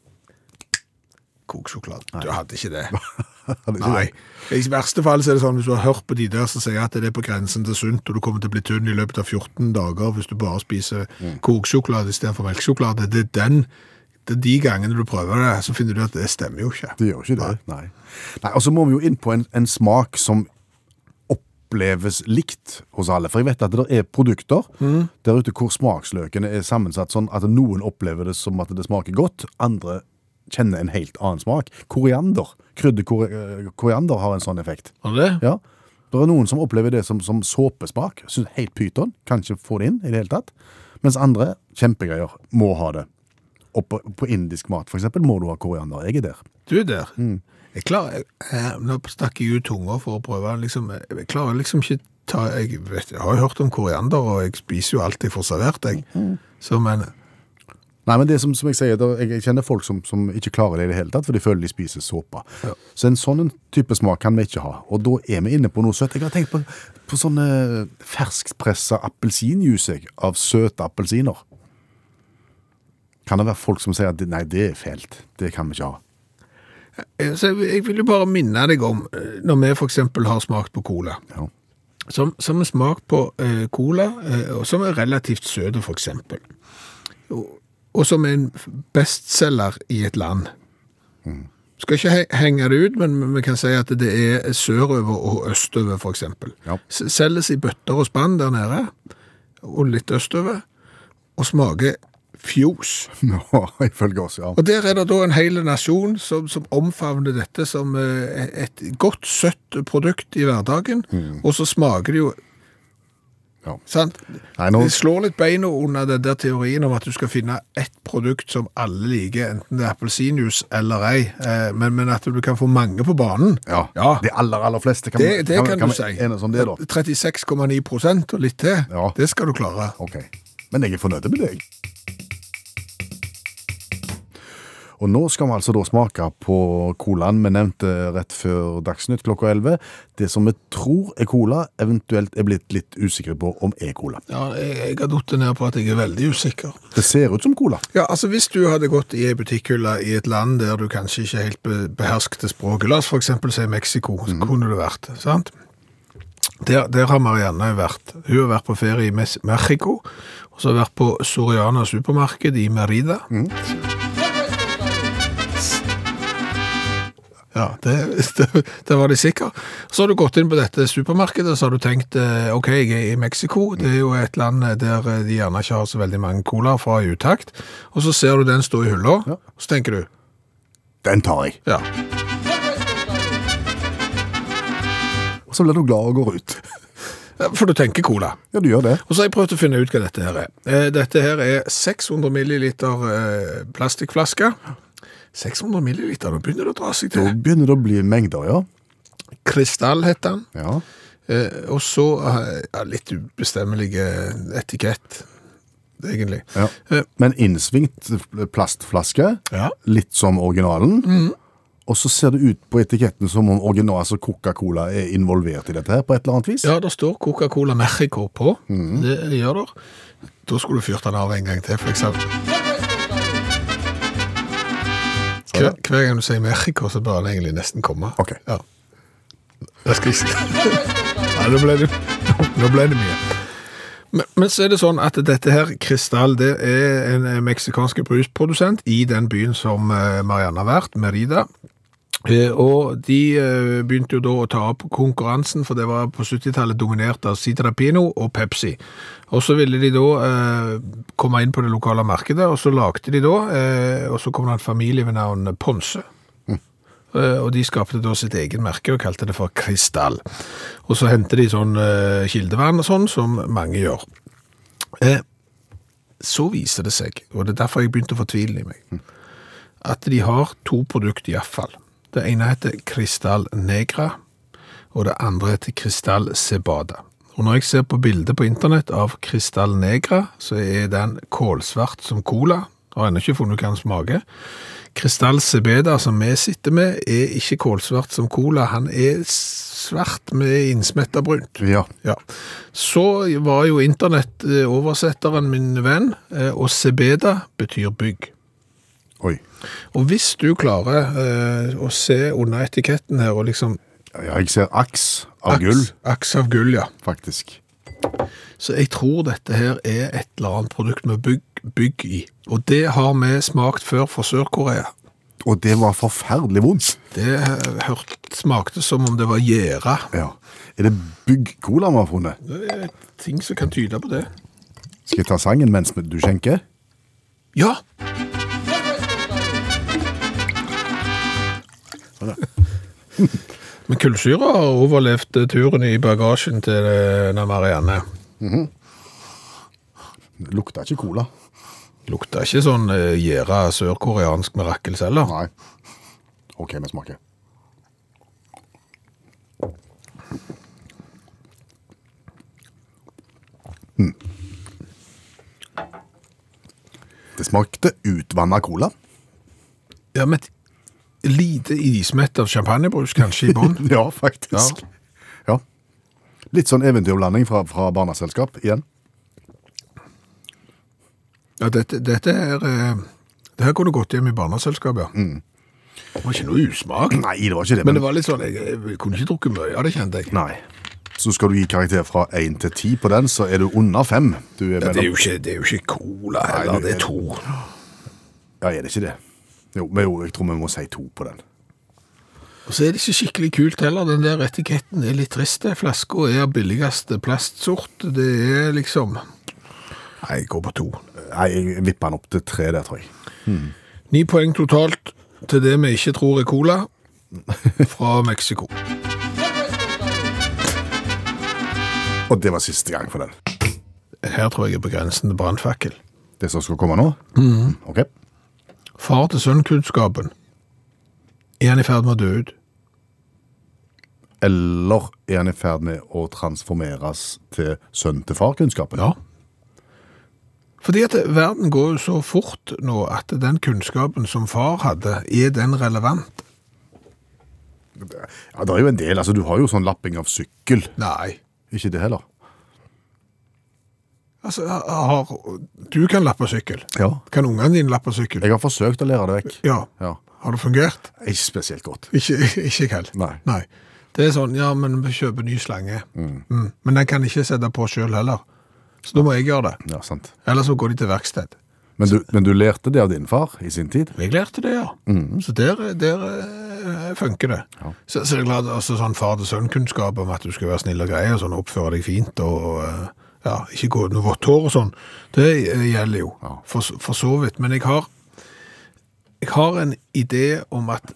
Kokesjokolade. Du hadde ikke det. Hadde ikke Nei. det. I verste fall så er det sånn hvis du har hørt på de der som sier at det er på grensen til sunt, og du kommer til å bli tynn i løpet av 14 dager hvis du bare spiser Mm. kokesjokolade istedenfor melkesjokolade. Det er den det er de gangene du prøver det, så finner du at det stemmer jo ikke. Det gjør ikke det. Nei. Nei, Og så må vi jo inn på en, en smak som oppleves likt hos alle. For jeg vet at det er produkter der ute hvor smaksløkene er sammensatt sånn at noen opplever det som at det smaker godt, andre kjenner en helt annen smak. Koriander. Krydderkoriander koriander har en sånn effekt. Har det? Ja. Det er noen som opplever det som, som såpesmak. Synes helt pyton. Kan ikke få det inn i det hele tatt. Mens andre, kjempegreier, må ha det. Og på, på indisk mat, for eksempel, må du ha koriander. Jeg er der. Du er der. Jeg klarer, jeg, jeg, nå stakk jeg ut tunga for å prøve, liksom, jeg klarer liksom ikke ta, jeg, vet, jeg har jo hørt om koriander, og jeg spiser jo alt jeg får servert, jeg. Så, men, Nei, men det som, som jeg sier, jeg, kjenner folk som, som ikke klarer det i det hele tatt, for de føler de spiser såpe. Så en sånn type smak kan vi ikke ha. Og da er vi inne på noe søtt. Jeg har tenkt på, på sånne ferskpressa appelsinjuice av søte appelsiner. Kan det være folk som sier at nei, det er fælt. Det kan vi ikke ha. eh, så jeg, vil jo bare minne deg om, eh, når vi eksempel har smakt på cola, Ja. som, som smak på eh, cola, eh, som er relativt søt, eksempel, og, som er en bestseller i et land. Skal ikke henge det ut, men vi kan si at det er sørover og østover eksempel. Ja. Selges i bøtter og spann der nede, og litt østover, og smaker fjos. Nå, ifølge oss, ja. Og der er det da en hel nasjon som, som omfavner dette som eh, et godt, søtt produkt i hverdagen, og så smaker det jo Ja. Sant? Nei, nå- Det slår litt beina under den der teorien om at du skal finne ett produkt som alle liker, enten det er appelsinjuice eller ei, eh, men, men at du kan få mange på banen. Ja, Ja. De aller, aller fleste kan, Det, det kan, kan, du si. enes om det, da. 36,9 prosent og litt til. Ja. Det skal du klare. Ok, men jeg er fornøyd med deg. Og nå skal vi altså da smake på colaen vi nevnte rett før Dagsnytt klokka 11. Det som vi tror er cola, eventuelt er blitt litt usikre på om er cola. Ja, jeg, jeg har datt ned på at jeg er veldig usikker. Det ser ut som cola. Ja, altså Hvis du hadde gått i ei butikkhylle i et land der du kanskje ikke helt be beherskte språket, la oss f.eks. si Mexico, så kunne det vært. sant? Der, der har Marianne vært. Hun har vært på ferie i Mexico, og så har hun vært på Soriana supermarked i Merida. Ja, det, det, det var de sikker. Så har du gått inn på dette supermarkedet, så har du tenkt eh, ok, jeg er i Mexico. Det er jo et land der eh, de gjerne ikke har så veldig mange colaer fra i utakt. Og så ser du den stå i hylla, Ja. så tenker du Den tar jeg. ja, Og så blir du glad og går ut. for du tenker cola. Ja, du gjør det. Og så har jeg prøvd å finne ut hva dette her er. Eh, Dette her er 600 milliliter plastikkflaske. 600 milliliter, da begynner det å dra seg til. Da begynner det å bli mengder, ja. Krystall heter den. Ja. Eh, og så ja, litt ubestemmelig etikett, egentlig. ja. Eh, Men innsvingt plastflaske, Ja. litt som originalen. Og så ser det ut på etiketten som om original, altså Coca-Cola er involvert i dette her på et eller annet vis. Ja, det står Coca-Cola Mexico på. Det gjør det. Da skulle du fyrt den av en gang til, for eksempel. Hver, hver gang du sier Mexico, så bør den egentlig nesten komme. Ok. Ja. Jeg skal ikke Nei, nå ble det, nå ble det mye. Men, men så er det sånn at dette her, Kristall, det er en eh, meksikansk brusprodusent i den byen som eh, Marianne har vært, Merida. Eh, Og de eh, begynte jo da å ta opp konkurransen, for det var på 70-tallet dominert av Citrapino og Pepsi. Og så ville de da eh, komme inn på det lokale markedet, og så lagde de da, eh, og så kom det en familie ved navn Ponse. Eh, Og de skapte da sitt egen merke og kalte det for Kristall. Og så hentet de sånn kildevann og sånn, som mange gjør. Eh, så viser det seg, og det er derfor jeg begynte å fortvile i meg, at de har to produkter i hvert fall. Det ene heter Kristall Negra, og det andre heter Kristall Cebada. Og når jeg ser på bildet på internett av Kristall Negra, så er den kålsvart som cola. Har ennå ikke funnet hva den smaker. Kristall Cebeda, som vi sitter med, er ikke kålsvart som cola. Han er svart med innsmetta brunt. Ja. Ja. Så var jo internett-oversetteren min venn, eh, og Cebeda betyr bygg. Oi. Og hvis du klarer eh, å se under etiketten her, og liksom Ja, jeg ser aks av gull, aks, aks av gull, ja. faktisk. Så jeg tror dette her er et eller annet produkt med bygg, bygg i. Og det har vi smakt før fra Sør-Korea. Og det var forferdelig vondt. Det hørt, smakte som om det var gjæra. Ja. Er det bygg-cola vi har funnet? Det er ting som kan tyde på det. Skal jeg ta sangen mens du skjenker? Ja! Men kullsyre har overlevd turen i bagasjen til eh, denne Marianne. Det lukter ikke cola. Lukta ikke sånn eh, gjæra sørkoreansk mirakels heller. Nei. Ok, vi smaker. Mm. Det smakte utvanna cola. Ja, men lite ismett av champagnebrus kanskje i bånn. Ja, faktisk. Ja. Litt sånn eventyrblanding fra, fra barneselskap igjen. Ja, dette, dette er eh, Det her kunne gått hjem i barneselskap, ja. Det var ikke noe usmak. Nei, det var ikke det. Men det var litt sånn, jeg, jeg kunne ikke drukket mye av det, kjente jeg. Nei. Så skal du gi karakter fra 1 til 10 på den, så er du under 5. Du er Ja, det, er ikke, det er jo ikke cola Nei, heller, det- det er to. Ja, er det ikke det? Jo, men jo, jeg tror vi må si to på den. Og så er det ikke skikkelig kult heller, den der etiketten er litt trist. Flaska er av billigste plastsort, det er liksom... Nei, jeg går på to. Nei, jeg vipper den opp til tre der, tror jeg. Ni poeng totalt til det vi ikke tror er cola, fra Mexico. Og det var siste gang for den. Her tror jeg er på grensen til brannfakkel. Det som skal komme nå? Ok. Far til sønn-kunnskapen. Er han i ferd med å dø ut? Eller er han i ferd med å transformeres til sønn til far-kunnskapen? Ja. Fordi at verden går jo så fort nå at den kunnskapen som far hadde, er den relevant? Ja, det er jo en del. Altså, du har jo sånn lapping av sykkel. Nei. Ikke det heller? Altså, har, du kan lappe sykkel. Ja. Kan ungene dine lappe sykkel? Jeg har forsøkt å lære det vekk. Ja. Ja. Har det fungert? Ikke spesielt godt. Ikke, ikke jeg. Nei. Nei. Det er sånn, ja, men vi kjøper ny slange. Mm. Men den kan ikke sette på selv heller. Så da må jeg gjøre det. Ja, sant. Eller så går de til verksted. Men du, men du lærte det av din far i sin tid? Jeg lærte det, ja. Så der, der eh, funker det. Så, så det er klart, altså sånn far-til-sønn-kunnskap om at du skal være snill og grei og sånn, oppføre deg fint og, eh, ja, ikke gå med vått hår og sånn, det gjelder jo, for, for så vidt. Men jeg har, jeg har en idé om at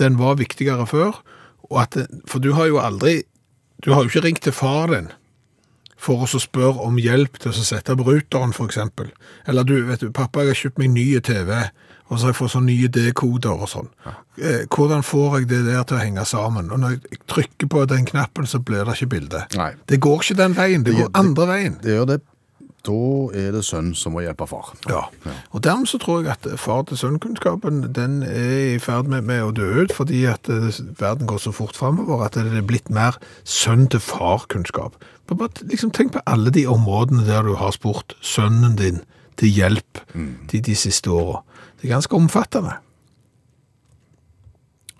den var viktigere før, og at, for du har jo aldri, du har jo ikke ringt til far din for å spørre om hjelp til å sette opp ruteren, eksempel. Eller du, vet du, pappa, jeg har kjøpt meg nye TV, og så jeg fått sånne nye D-koder og sånn. Ja. hvordan får jeg det der til å henge sammen? Og når jeg trykker på den knappen, så blir det ikke bilde. Det går ikke den veien, det går andre veien. Det gjør det. Da er det sønn som må hjelpe far. Ja. Og dermed så tror jeg at far-til-sønn-kunnskapen den er i ferd med, med å dø ut, fordi at eh, verden går så fort fremover at det er blitt mer sønn-til-far-kunnskap. Liksom, tenk på alle de områdene der du har spurt sønnen din til hjelp de, de siste årene. Det er ganske omfattende.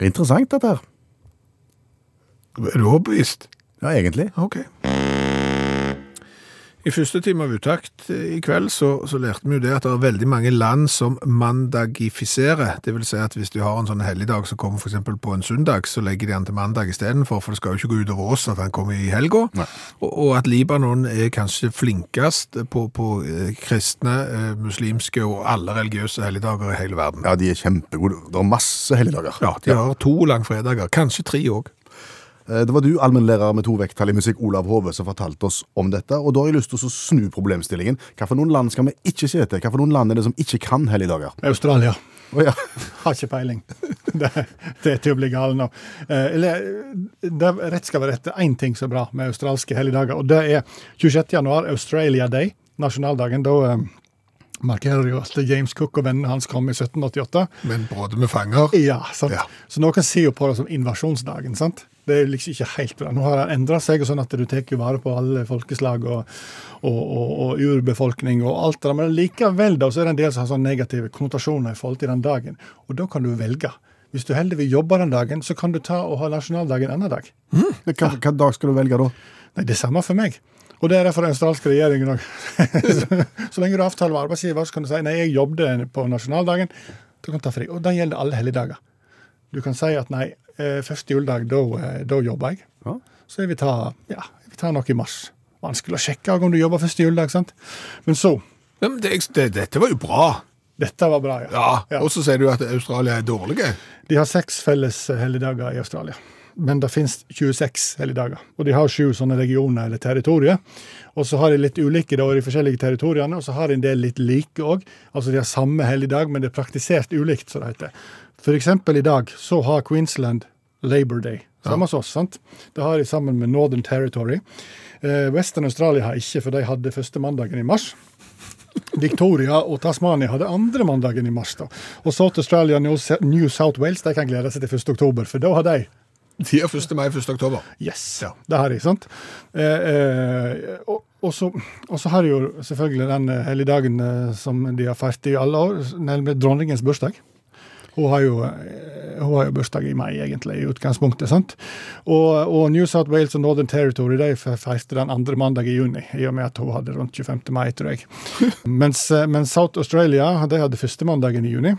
Er interessant, dette her. Er du overbevist? Ja, egentlig. Ok. I første time av Utakt eh, i kveld så, så lærte vi jo det at det er veldig mange land som mandagifiserer. Det vil si at hvis du har en sånn helligdag som kommer eksempel på en søndag, så legger de den til mandag istedenfor, for det skal jo ikke gå utover oss at den kommer i helga. Og, og at Libanon er kanskje flinkest på, på eh, kristne, eh, muslimske og alle religiøse helligdager i hele verden. Ja, de er kjempegode. Det er masse helligdager. Ja, de har to langfredager, kanskje tre òg. Eh, Det var du, allmennlærer med to vekttall i musikk, Olav Hove, som fortalte oss om dette. Og da har jeg lyst til å snu problemstillingen. Noen land skal vi ikke se til? Noen land er det som ikke kan helligdager? Australia. Oh, ja. Har ikke peiling. Det, det er til å bli gal nå. Eh, eller, det, rett skal være rett. Det er én ting som er bra med australske helligdager, og det er 26. januar, Australia Day, nasjonaldagen. Da eh, markerer jo at James Cook og vennene hans kom i 1788. Men både med fanger Ja, sant? Ja. Så noen sier jo på det som invasjonsdagen. sant? Det er liksom ikke helt bra. Nå har det endra seg, og sånn at du tar jo vare på alle folkeslag og, og, og, og urbefolkning og alt det der. Men likevel da, så er det en del som har sånne negative konnotasjoner i forhold til den dagen. Og da kan du velge. Hvis du heller vil jobbe den dagen, så kan du ta og ha nasjonaldag en annen dag. Hva, hva dag skal du velge da? Nei, det samme for meg. Og det er derfor den australske regjeringen òg. så, så lenge du har avtale med arbeidsgiver, så kan du si nei, jeg jobbet på nasjonaldagen. Du kan ta fri. Og det gjelder alle helligdager. Du kan si at nei, første juledag, da, eh, da jobber jeg. Ja. Så jeg vil ta, ja, jeg vil ta noe i mars. Vanskelig å sjekke om du jobber første juledag, sant? Men så Ja, men det, det, Dette var jo bra. Dette var bra, ja. Ja, Ja. Og så sier du at Australia er dårlige. De har seks felles eh, helligdager i Australia. Men det finnes 26 helligdager. Og de har sju sånne regioner eller territorier. Og så har de litt ulike da, i de forskjellige territoriene, og så har de en del litt like òg. Altså de har samme helligdag, men det er praktisert ulikt, som det heter. Eksempel i dag så har Queensland Labour Day. Samme som oss, sant? Det har de sammen med Northern Territory. Eh, Western Australia har ikke, for de hadde første mandagen i mars. Victoria og Tasmania hadde andre mandagen i mars. da. Og South Australia og New South Wales de kan glede seg til 1. oktober, for da har de De har 1. mai 1. oktober. Yes, det har de, sant? Eh, eh, og, og, så, og så har de jo selvfølgelig den helligdagen eh, som de har feiret i alle år, nemlig dronningens bursdag. Hun har, jo, eh, hun har jo bursdag i mai, egentlig, i utgangspunktet. sant? Og, og New South Wales og Northern Territory de feiste den andre mandag i juni, i og med at hun hadde rundt 25. mai, tror jeg. mens, eh, mens South Australia de hadde første mandagen i juni.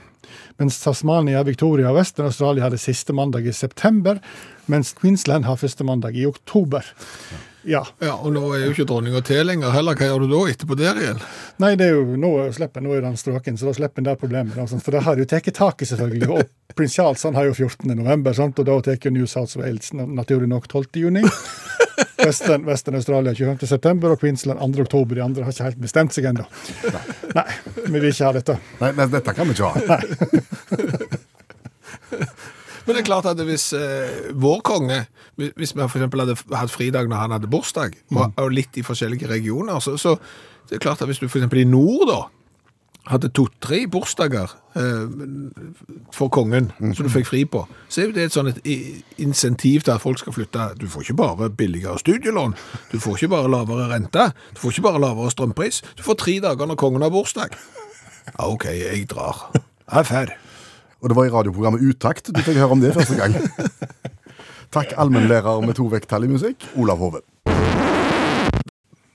Mens Tasmania, Victoria og Western Australia hadde siste mandag i september. Mens Queensland har første mandag i oktober. Ja. Ja, Og nå er jo ikke dronninga til lenger heller. Hva gjør du da etterpå der igjen? Nei, det er jo, nå slipper nå er den strøken, så da slipper en det problemet. Da, for det har jo tatt i, selvfølgelig. Og prins Charles han har jo 14. november, og da tar jo New South Wales naturlig nok 12. Western, Western Australia 25. september, og Queensland 2. oktober. De andre har ikke helt bestemt seg ennå. Nei, vi vil ikke ha dette. Nei, men dette kan vi ikke ha. Men det er klart at hvis eh, vår konge, hvis vi eksempel hadde hatt fridag når han hadde bursdag, og, og litt i forskjellige regioner, så, så det er klart at hvis du eksempel i nord da, hadde to-tre bursdager eh, for kongen, som du fikk fri på, så er jo det et sånn et insentiv til at folk skal flytte. Du får ikke bare billigere studielån, du får ikke bare lavere rente, du får ikke bare lavere strømpris, du får tre dager når kongen har bursdag. Ja, ok, jeg drar. Jeg er ferdig. Og det var i radioprogrammet Utakt du fikk høre om det første gang. Takk, allmennlærer med to vekttall i musikk, Olav Hove.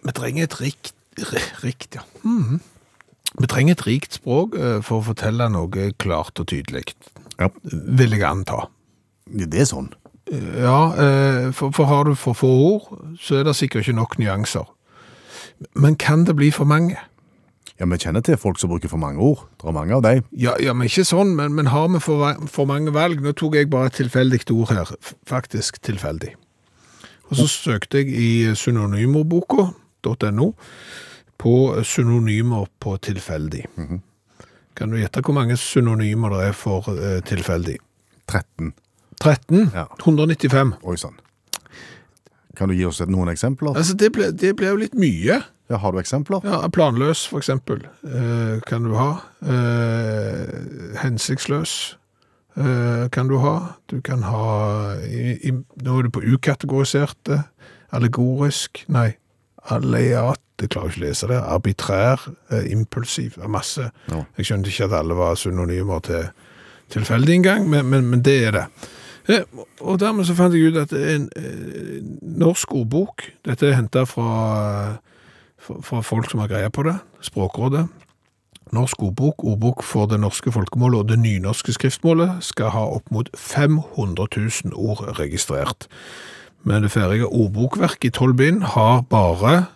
Vi trenger et rikt, rikt ja. Mhm. Vi trenger et rikt språk eh, for å fortelle noe klart og tydelig, Ja. vil jeg anta. Det er sånn. Ja, eh, for, for har du for få ord, så er det sikkert ikke nok nyanser. Men kan det bli for mange? Ja, Vi kjenner til folk som bruker for mange ord. Det er mange av dem. Ja, ja men ikke sånn, men, men har vi for, for mange valg? Nå tok jeg bare et tilfeldig ord her, faktisk tilfeldig. Og så søkte jeg i synonymordboka.no på synonymer på tilfeldig. Kan du gjette hvor mange synonymer det er for eh, tilfeldig? 13. 13? Ja. 195. Oi sann. Kan du gi oss noen eksempler? Altså, det ble, det ble jo litt mye. Ja, Har du eksempler? Ja, planløs, for eksempel, eh, kan du ha. Eh, hensiktsløs eh, kan du ha. Du kan ha i, i, Nå er du på ukategoriserte. Allegorisk Nei, alleiat Jeg klarer ikke å lese det. Arbitrær, eh, impulsiv. Masse. Ja. Jeg skjønte ikke at alle var synonymer til tilfeldig engang, men, men, men det er det. Eh, Og dermed så fant jeg ut at en eh, norsk ordbok Dette er henta fra fra fra folk som har greie på det, Språkrådet. Norsk ordbok, ordbok for det norske folkemålet og det nynorske skriftmålet, skal ha opp mot 500 000 ord registrert. Men det ferdige ordbokverket i tolv bind har bare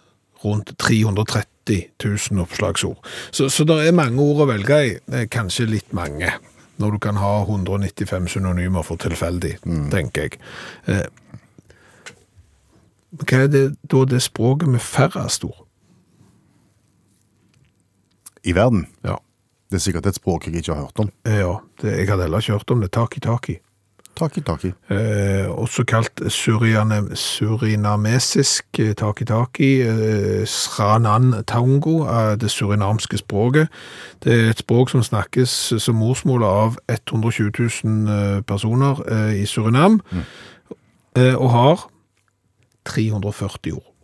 rundt 330 000 oppslagsord. Så, så det er mange ord å velge i, kanskje litt mange, når du kan ha 195 synonymer for tilfeldig, tenker jeg. Eh, Hva er det da det språket med færrest ord? I verden? Ja. Det er sikkert et språk jeg ikke har hørt om. Eh, Ja, det, jeg hadde heller ikke hørt om det. Taki-taki. Taki, taki. Eh, også kalt surinamesisk eh, taki-taki. Eh, Sranan tango, eh, det surinamske språket. Det er et språk som snakkes som morsmål av 120 000 eh, personer eh, i Surinam, eh, og har 340 ord.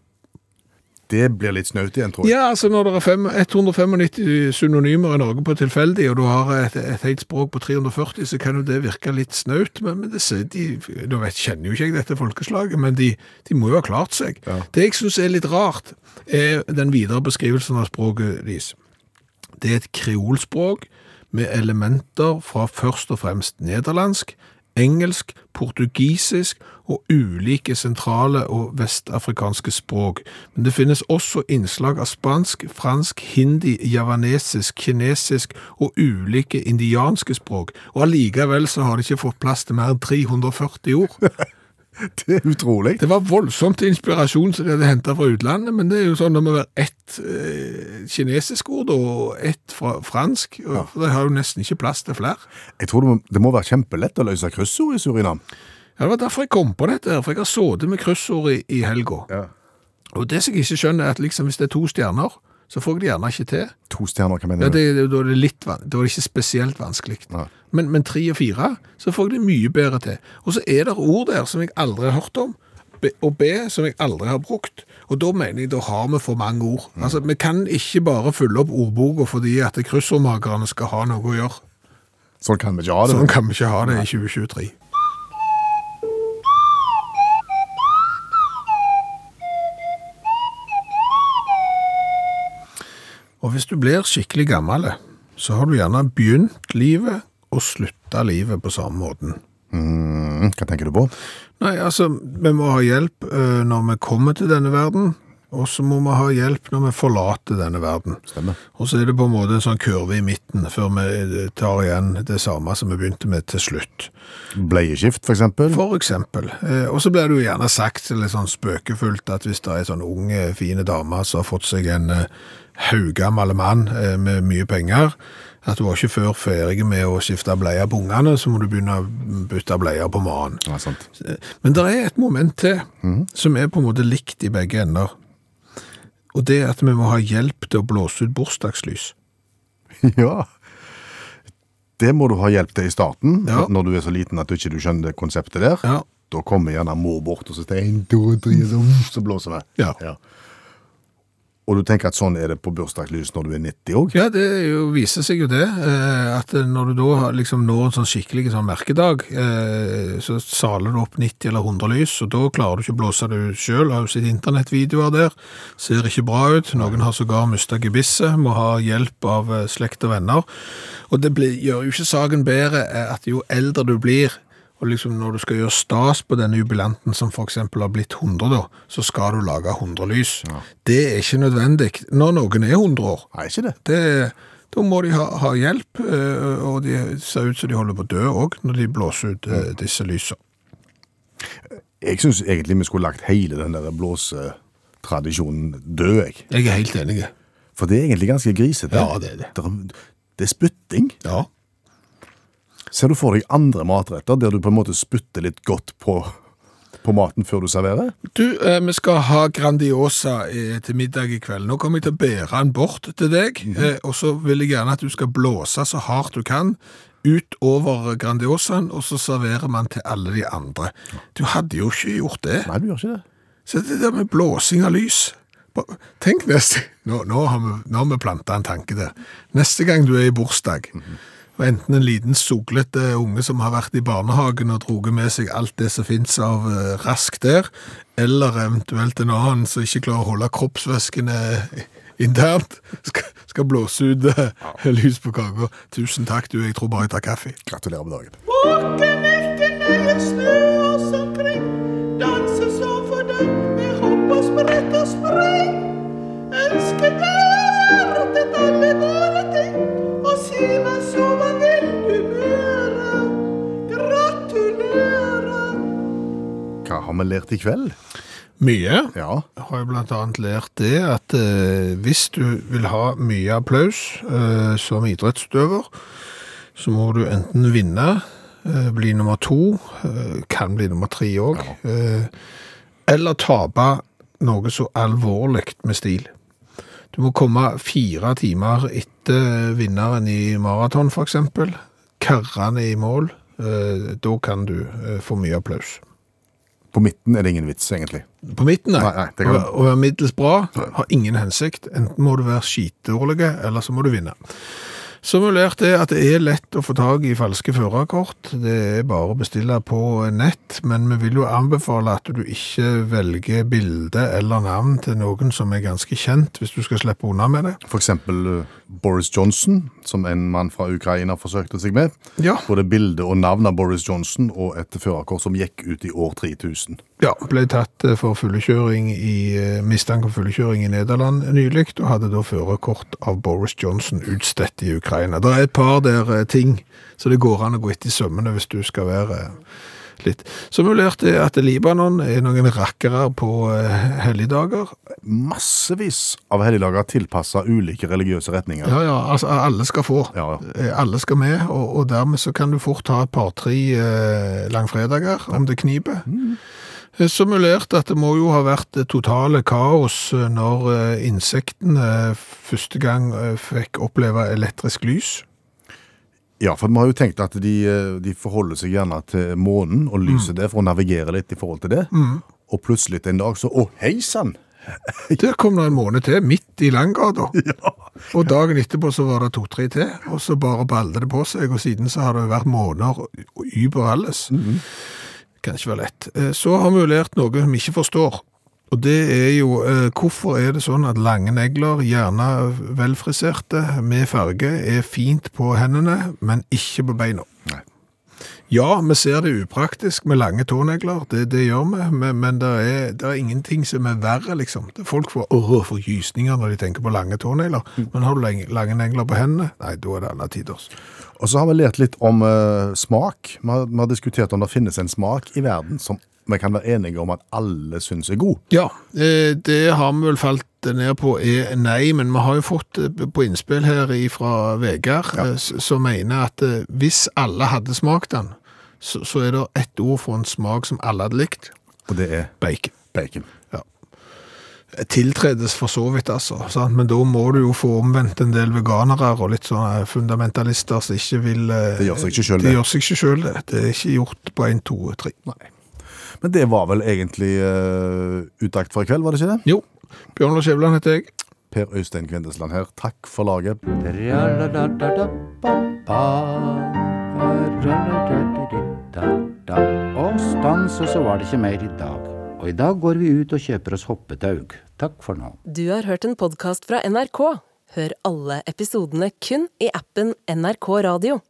Det blir litt snaut igjen, tror jeg. Ja, altså når det er fem, 195 synonymer i Norge på tilfeldig, og du har et, et helt språk på 340, så kan jo det virke litt snaut, men, men det, de, nå vet, kjenner jo ikke jeg dette folkeslaget, men de, de må jo ha klart seg. Det jeg synes er litt rart, er den videre beskrivelsen av språket deres. Det er et kreolspråk med elementer fra først og fremst nederlandsk, engelsk, portugisisk og ulike sentrale og vestafrikanske språk. Men det finnes også innslag av spansk, fransk, hindi, javanesisk, kinesisk og ulike indianske språk. Og allikevel så har de ikke fått plass til mer enn 340 ord. Det er utrolig. Det var voldsomt inspirasjon som de hadde hentet fra utlandet, men det er jo sånn det må være ett eh, kinesisk ord og ett fra fransk, og for de har jo nesten ikke plass til flere. Jeg tror det må, det må være kjempelett å løse kryssord i Surinam. Ja, det var derfor jeg kom på dette, her, for jeg har sittet med kryssord i, i helga. Ja. Og det som jeg ikke skjønner, er at liksom, hvis det er to stjerner, så får jeg det gjerne ikke til. To stjerner, hva mener Ja, du? det, det, da, er det litt, van- da er det ikke spesielt vanskelig. Nei. Men, men tre og fire, så får jeg det mye bedre til. Og så er det ord der som jeg aldri har hørt om, B, og B som jeg aldri har brukt. Og da mener jeg, da har vi for mange ord. Altså, Vi kan ikke bare fylle opp ordboka fordi at kryssordmakerne skal ha noe å gjøre. Sånn kan vi ikke ha det. Sånn kan vi ikke ha det i 2023. Og hvis du blir skikkelig gammel, så har du gjerne begynt livet og slutta livet på samme måten. Mm, hva tenker du på? Nei, altså, vi må ha hjelp eh, når vi kommer til denne verden, og så må vi ha hjelp når vi forlater denne verden. Stemmer. Og så er det på en måte en sånn kurve i midten, før vi eh, tar igjen det samme som vi begynte med til slutt. Bleieskift, for eksempel. For eksempel. Eh, Og så blir det jo gjerne sagt litt sånn spøkefullt at hvis det er en sånn ung, fin dame som har fått seg en eh, haugammel mann med mye penger, at du var ikke før ferdig med å skifte bleier på ungene, så må du begynne å bytte bleier på mannen. Ja. Men det er et moment til som er på en måte likt i begge ender. Og det at vi må ha hjelp til å blåse ut bursdagslys. Ja. Det må du ha hjelp til i starten, Ja. når du er så liten at du ikke skjønner konseptet der. Ja. Da kommer gjerne mor bort og så sier en, to, tre, så, blåser vi. Ja. Og du tenker at sånn er det på bursdagslys når du er 90 òg? Ja, det jo, viser seg jo det. eh, At når du da liksom når en sånn skikkelig sånn merkedag, eh, så saler du opp 90 eller 100 lys, og da klarer du ikke å blåse det ut sjøl. Har jo sett internettvideoer der. Ser ikke bra ut. Noen har sågar mista gebisset, må ha hjelp av eh, slekt og venner. Og det blir, gjør jo ikke saken bedre at jo eldre du blir, og liksom når du skal gjøre stas på denne jubilanten som eksempel har blitt 100 da, så skal du lage 100 lys. Det er ikke nødvendig når noen er 100 år. Nei, ikke det. Det, da må de ha, ha hjelp, eh, og de ser ut som de holder på å dø òg når de blåser ut mm. disse lysene. Jeg syns egentlig vi skulle lagt hele den der blåsetradisjonen død, jeg. Jeg er helt enig. For det er egentlig ganske grisete. Ja, det er det. Det er, det er spytting. Ja. Ser du for deg andre matretter der du på en måte spytter litt godt på, på maten før du serverer? Du, eh, vi skal ha Grandiosa eh, til middag i kveld. Nå kommer jeg til å bære den bort til deg, eh, og så vil jeg gjerne at du skal blåse så hardt du kan utover Grandiosaen, og så serverer man til alle de andre. Du hadde jo ikke gjort det. Nei, du gjør ikke det. Så det der med blåsing av lys Tenk neste Nå, nå har vi, nå har vi planta en tanke der. Neste gang du er i bursdag, og enten en liten soglete unge som har vært i barnehagen og dratt med seg alt det som fins av eh, rask der, eller eventuelt en annen som ikke klarer å holde kroppsvæskene internt, skal, skal blåse ut ja. lys på kaka. Tusen takk, du. Jeg tror bare jeg tar kaffe. Gratulerer med dagen. Våken ikke har vi lært i kveld? Mye. Ja, Jeg har jo annet lært det at eh, hvis du vil ha mye applaus eh, som idrettsutøver, så må du enten vinne, eh, bli nummer to, eh, kan bli nummer tre òg, eh, eller tape noe så alvorlig med stil. Du må komme fire timer etter vinneren i maraton, eksempel. Karrende i mål. Eh, da kan du få mye applaus. På midten er det ingen vits, egentlig. På midten, nei. Nei, nei, Å å være middels bra har ingen hensikt. Enten må du være skitdårlig, eller så må du vinne. Så har lært at det er lett å få tag i falske førerkort. Det er bare å bestille på nett, men vi vil jo anbefale at du ikke velger bilde eller navn til noen som er ganske kjent, hvis du skal slippe unna med det. Eksempel eh, Boris Johnson, som en mann fra Ukraina forsøkte seg med. Ja, Både bilde og navn av Boris Johnson og et førerkort som gikk ut i år 3000. ja ble tatt eh, for fullekjøring i eh, mistanke om fullekjøring i Nederland nylig, og hadde da førerkort av Boris Johnson utstedt i Ukraina. Det er et par der eh, ting, så det går an å gå etter i sømmene hvis du skal være litt. Så vi lærte at Libanon er noen rakkere på helligdager. Massevis av helligdager tilpassa ulike religiøse retninger. Ja, ja, altså alle skal få. Ja. ja. Alle skal med, og, og dermed så kan du fort ha et par-tre eh, langfredager, om det kniper. Eh, Vi lærte at det må jo ha vært det totale kaos eh, når eh, insektene første gang eh, fikk oppleve elektrisk lys. Ja, for vi har jo tenkt at de, eh, de forholder seg gjerne til månen og lyset der for å navigere litt i forhold til det. Og plutselig en dag så Å, hei sann! Der kom det en måned til, midt i Langgata. Og dagen etterpå så var det to-tre til, og så bare balde det på seg, og siden så har det vært måneder og über alles. Kan ikke være lett. Eh, Så har vi jo lært noe vi ikke forstår. Og det er jo eh, hvorfor er det sånn at lange negler, gjerne velfriserte med farge, er fint på hendene, men ikke på beina. Nei. Ja, vi ser det upraktisk med lange tånegler, det, det gjør vi, men, men det, er, det er ingenting som er verre, liksom. Folk får, åh, får gysninger når de tenker på lange tånegler, men har du lange, lange negler på hendene? Nei, da er det alle tiders. Og så har vi lært litt om uh, smak. Vi har, vi har diskutert om det finnes en smak i verden som vi kan være enige om at alle syns er god. Ja, eh, det har vi vel falt ned på er nei, men vi har jo fått eh, på innspill her fra Vegard, ja. som mener at eh, hvis alle hadde smakt den, så, så er det ett ord for en smak som alle hadde likt. Og det er Bacon. bacon. tiltredes for så vidt, altså. Sant? Men da må du jo få omvendt en del veganere og litt sånne fundamentalister som ikke vil eh, Det gjør seg ikke selv, Det det. gjør seg ikke sjøl, det. Det er ikke gjort på én, to, tre. Men det var vel egentlig uh, utakt for i kveld, var det ikke det? Jo. Bjørn Lars Skjæveland heter jeg. Per Øystein Kvindesland her. Takk for laget. Og stans, og så var det ikke mer i dag. Og i dag går vi ut og kjøper oss hoppetaug. Takk for nå. Du har hørt en podkast fra NRK. Hør alle episodene kun i appen NRK Radio.